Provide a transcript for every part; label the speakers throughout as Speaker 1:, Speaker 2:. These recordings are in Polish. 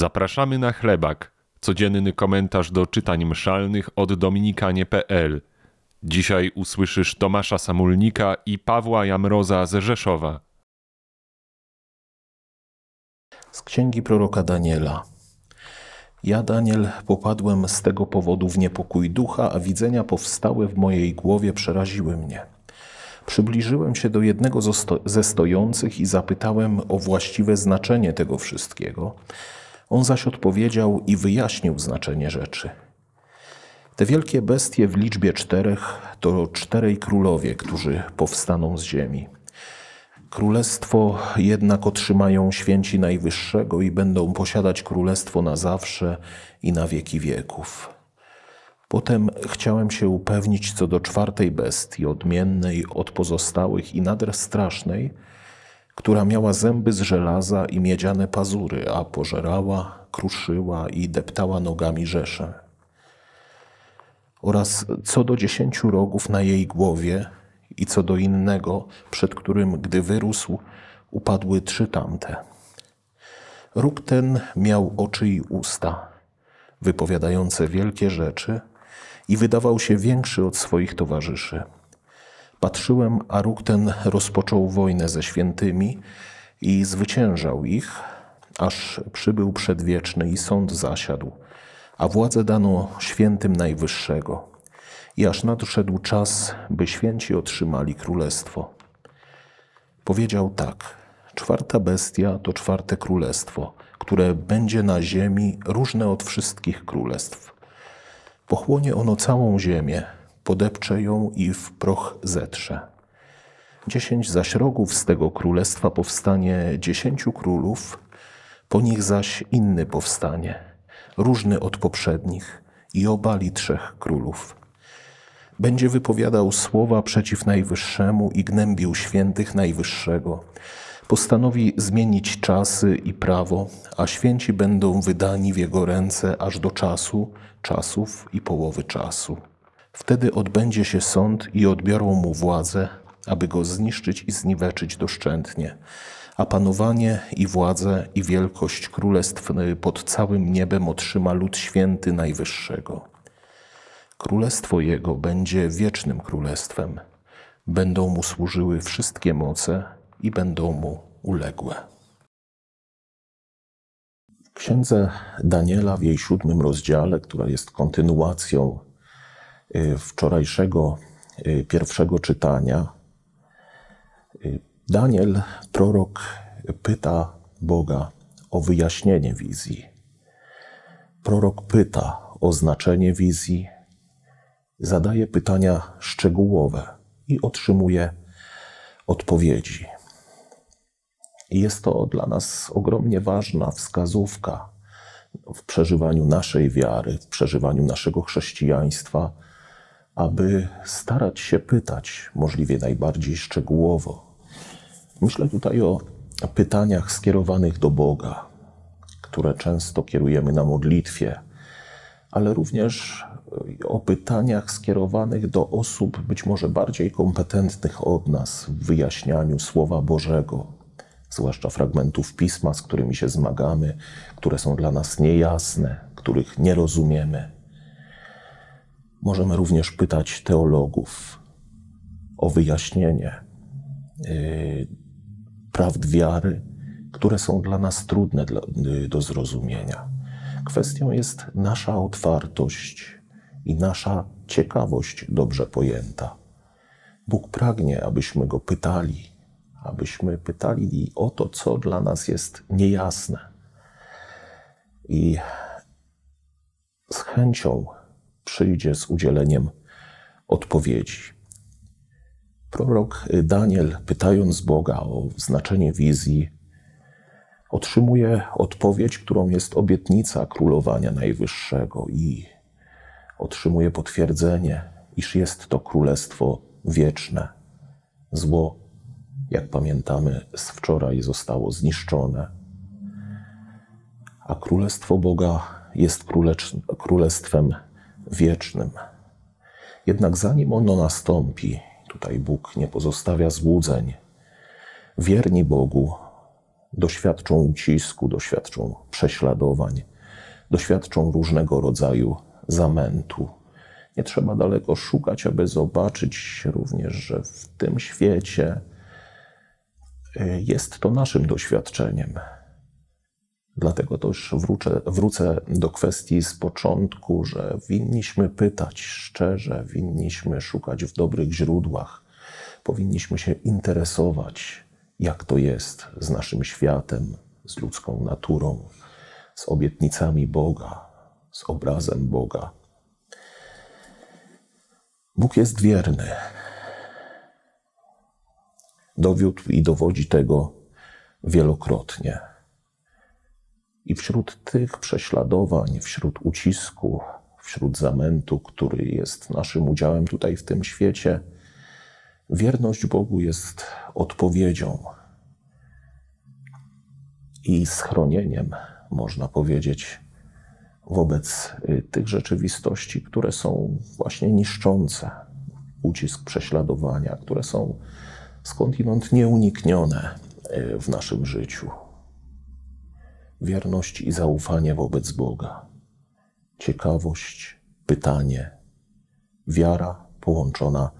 Speaker 1: Zapraszamy na chlebak. Codzienny komentarz do czytań mszalnych od dominikanie.pl. Dzisiaj usłyszysz Tomasza Samulnika i Pawła Jamroza z Rzeszowa.
Speaker 2: Z księgi proroka Daniela. Ja, Daniel, popadłem z tego powodu w niepokój ducha, a widzenia powstałe w mojej głowie przeraziły mnie. Przybliżyłem się do jednego ze stojących i zapytałem o właściwe znaczenie tego wszystkiego. On zaś odpowiedział i wyjaśnił znaczenie rzeczy. Te wielkie bestie w liczbie czterech to czterej królowie, którzy powstaną z ziemi. Królestwo jednak otrzymają święci Najwyższego i będą posiadać królestwo na zawsze i na wieki wieków. Potem chciałem się upewnić co do czwartej bestii, odmiennej od pozostałych i nader strasznej, która miała zęby z żelaza i miedziane pazury, a pożerała, kruszyła i deptała nogami rzesze. Oraz co do dziesięciu rogów na jej głowie i co do innego, przed którym, gdy wyrósł, upadły trzy tamte. Róg ten miał oczy i usta, wypowiadające wielkie rzeczy i wydawał się większy od swoich towarzyszy. Patrzyłem, a róg ten rozpoczął wojnę ze świętymi i zwyciężał ich, aż przybył przedwieczny i sąd zasiadł, a władzę dano świętym Najwyższego. I aż nadszedł czas, by święci otrzymali królestwo. Powiedział tak: Czwarta bestia to czwarte królestwo, które będzie na ziemi różne od wszystkich królestw. Pochłonie ono całą ziemię, podepcze ją i w proch zetrze. Dziesięć zaś rogów z tego królestwa powstanie dziesięciu królów, po nich zaś inny powstanie, różny od poprzednich i obali trzech królów. Będzie wypowiadał słowa przeciw Najwyższemu i gnębił świętych Najwyższego. Postanowi zmienić czasy i prawo, a święci będą wydani w jego ręce aż do czasu, czasów i połowy czasu. Wtedy odbędzie się sąd i odbiorą mu władzę, aby go zniszczyć i zniweczyć doszczętnie. A panowanie i władzę i wielkość królestw pod całym niebem otrzyma lud święty Najwyższego. Królestwo jego będzie wiecznym królestwem. Będą mu służyły wszystkie moce i będą mu uległe. W księdze Daniela w jej siódmym rozdziale, która jest kontynuacją y, wczorajszego y, pierwszego czytania, y, Daniel, prorok, pyta Boga o wyjaśnienie wizji. Prorok pyta o znaczenie wizji, zadaje pytania szczegółowe i otrzymuje odpowiedzi. Jest to dla nas ogromnie ważna wskazówka w przeżywaniu naszej wiary, w przeżywaniu naszego chrześcijaństwa, aby starać się pytać możliwie najbardziej szczegółowo. Myślę tutaj o pytaniach skierowanych do Boga, które często kierujemy na modlitwie, ale również o pytaniach skierowanych do osób być może bardziej kompetentnych od nas w wyjaśnianiu Słowa Bożego, zwłaszcza fragmentów pisma, z którymi się zmagamy, które są dla nas niejasne, których nie rozumiemy. Możemy również pytać teologów o wyjaśnienie yy, prawd wiary, które są dla nas trudne do zrozumienia. Kwestią jest nasza otwartość i nasza ciekawość dobrze pojęta. Bóg pragnie, abyśmy go pytali, abyśmy pytali o to, co dla nas jest niejasne. I z chęcią przyjdzie z udzieleniem odpowiedzi. Prorok Daniel, pytając Boga o znaczenie wizji, otrzymuje odpowiedź, którą jest obietnica królowania Najwyższego i otrzymuje potwierdzenie, iż jest to królestwo wieczne. Zło, jak pamiętamy z wczoraj, zostało zniszczone, a królestwo Boga jest królestwem wiecznym. Jednak zanim ono nastąpi, tutaj Bóg nie pozostawia złudzeń, wierni Bogu doświadczą ucisku, doświadczą prześladowań, doświadczą różnego rodzaju zamętu. Nie trzeba daleko szukać, aby zobaczyć również, że w tym świecie y, jest to naszym doświadczeniem. Dlatego też wrócę, wrócę do kwestii z początku, że winniśmy pytać szczerze, winniśmy szukać w dobrych źródłach, powinniśmy się interesować, jak to jest z naszym światem, z ludzką naturą, z obietnicami Boga, z obrazem Boga. Bóg jest wierny. Dowiódł i dowodzi tego wielokrotnie. I wśród tych prześladowań, wśród ucisku, wśród zamętu, który jest naszym udziałem tutaj w tym świecie, wierność Bogu jest odpowiedzią i schronieniem, można powiedzieć, wobec y, tych rzeczywistości, które są właśnie niszczące, ucisk prześladowania, które są skądinąd nieuniknione y, w naszym życiu wierność i zaufanie wobec Boga, ciekawość, pytanie, wiara połączona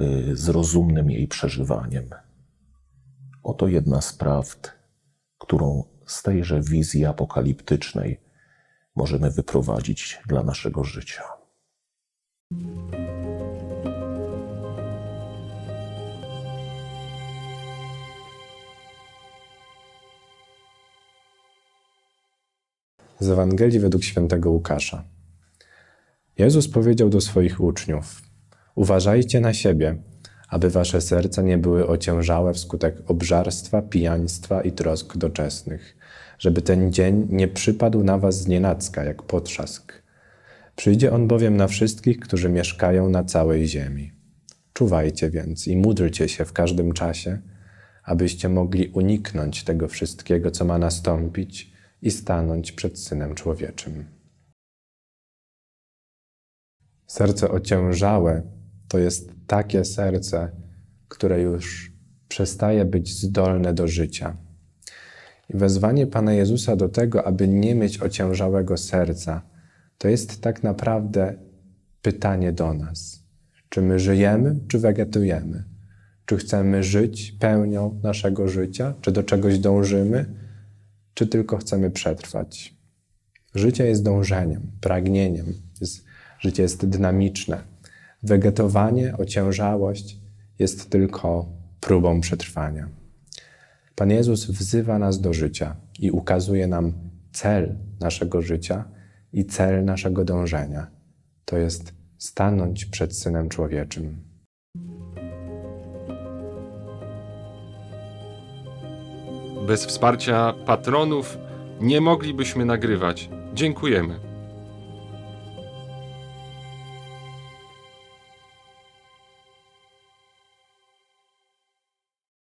Speaker 2: y, z rozumnym jej przeżywaniem. Oto jedna z prawd, którą z tejże wizji apokaliptycznej możemy wyprowadzić dla naszego życia.
Speaker 3: Z Ewangelii według świętego Łukasza. Jezus powiedział do swoich uczniów: Uważajcie na siebie, aby wasze serca nie były ociężałe wskutek obżarstwa, pijaństwa i trosk doczesnych, żeby ten dzień nie przypadł na was znienacka jak potrzask. Przyjdzie on bowiem na wszystkich, którzy mieszkają na całej ziemi. Czuwajcie więc i módlcie się w każdym czasie, abyście mogli uniknąć tego wszystkiego, co ma nastąpić i stanąć przed Synem Człowieczym. Serce ociężałe to jest takie serce, które już przestaje być zdolne do życia. I wezwanie Pana Jezusa do tego, aby nie mieć ociężałego serca, to jest tak naprawdę pytanie do nas. Czy my żyjemy, czy wegetujemy? Czy chcemy żyć pełnią naszego życia, czy do czegoś dążymy, czy tylko chcemy przetrwać. Życie jest dążeniem, pragnieniem, jest, życie jest dynamiczne. Wegetowanie, ociężałość jest tylko próbą przetrwania. Pan Jezus wzywa nas do życia i ukazuje nam cel naszego życia i cel naszego dążenia. To jest stanąć przed Synem Człowieczym.
Speaker 1: Bez wsparcia patronów nie moglibyśmy nagrywać. Dziękujemy.